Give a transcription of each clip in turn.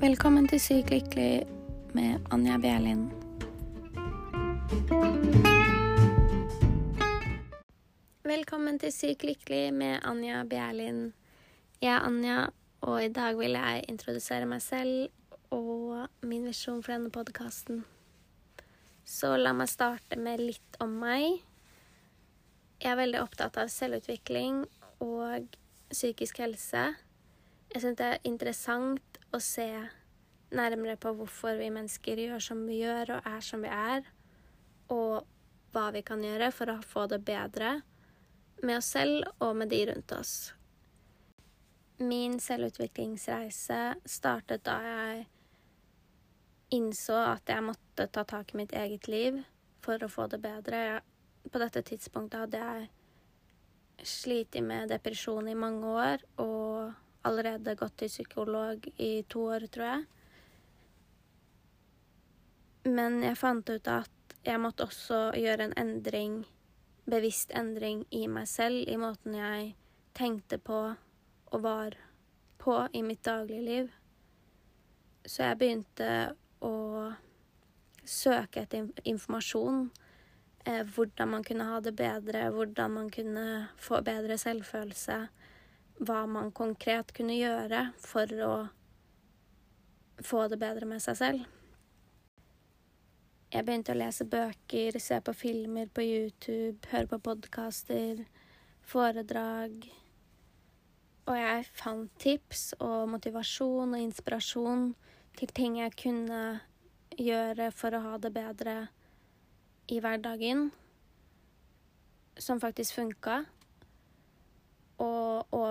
Velkommen til Syk lykkelig med Anja Bjerlin. Velkommen til Syk lykkelig med Anja Bjerlin. Jeg er Anja, og i dag vil jeg introdusere meg selv og min visjon for denne podkasten. Så la meg starte med litt om meg. Jeg er veldig opptatt av selvutvikling og psykisk helse. Jeg syns det er interessant å se nærmere på hvorfor vi mennesker gjør som vi gjør og er som vi er, og hva vi kan gjøre for å få det bedre med oss selv og med de rundt oss. Min selvutviklingsreise startet da jeg innså at jeg måtte ta tak i mitt eget liv for å få det bedre. På dette tidspunktet hadde jeg slitt med depresjon i mange år og allerede gått til psykolog i to år, tror jeg. Men jeg fant ut at jeg måtte også gjøre en endring bevisst endring i meg selv, i måten jeg tenkte på og var på i mitt dagligliv. Så jeg begynte å søke etter informasjon. Eh, hvordan man kunne ha det bedre, hvordan man kunne få bedre selvfølelse. Hva man konkret kunne gjøre for å få det bedre med seg selv. Jeg begynte å lese bøker, se på filmer på YouTube, høre på podkaster, foredrag. Og jeg fant tips og motivasjon og inspirasjon til ting jeg kunne gjøre for å ha det bedre i hverdagen, som faktisk funka.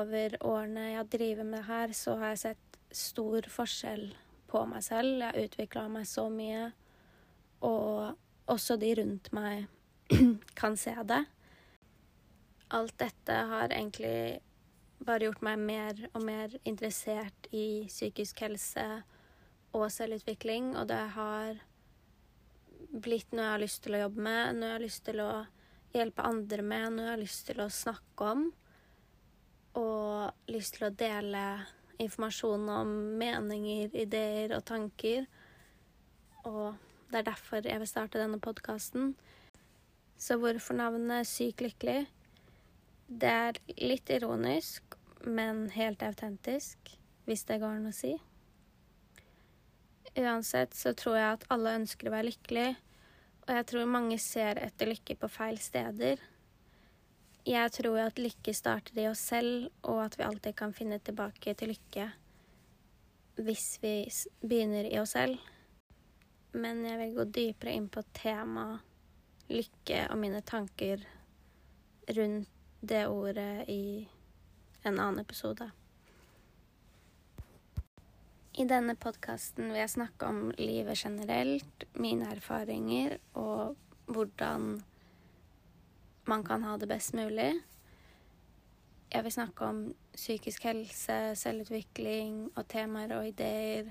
Over årene jeg driver med det her, så har jeg sett stor forskjell på meg selv. Jeg har utvikla meg så mye og også de rundt meg kan se det. Alt dette har egentlig bare gjort meg mer og mer interessert i psykisk helse og selvutvikling, og det har blitt noe jeg har lyst til å jobbe med, noe jeg har lyst til å hjelpe andre med, noe jeg har lyst til å snakke om, og lyst til å dele informasjon om meninger, ideer og tanker. Og det er derfor jeg vil starte denne podkasten. Så hvorfor navnet Syk lykkelig? Det er litt ironisk, men helt autentisk, hvis det går an å si. Uansett så tror jeg at alle ønsker å være lykkelig, og jeg tror mange ser etter lykke på feil steder. Jeg tror at lykke starter i oss selv, og at vi alltid kan finne tilbake til lykke hvis vi begynner i oss selv men jeg vil gå dypere inn på temaet lykke og mine tanker rundt det ordet i en annen episode. I denne podkasten vil jeg snakke om livet generelt, mine erfaringer og hvordan man kan ha det best mulig. Jeg vil snakke om psykisk helse, selvutvikling og temaer og ideer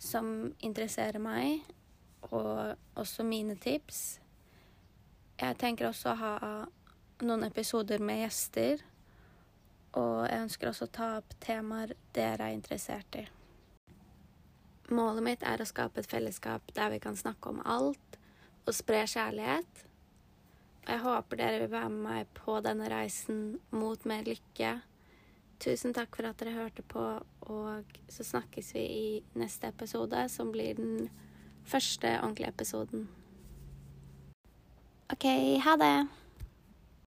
som interesserer meg, og også mine tips. Jeg tenker også å ha noen episoder med gjester. Og jeg ønsker også å ta opp temaer dere er interessert i. Målet mitt er å skape et fellesskap der vi kan snakke om alt og spre kjærlighet. Jeg håper dere vil være med meg på denne reisen mot mer lykke. Tusen takk for at dere hørte på, og så snakkes vi i neste episode, som blir den første ordentlige episoden. OK, ha det.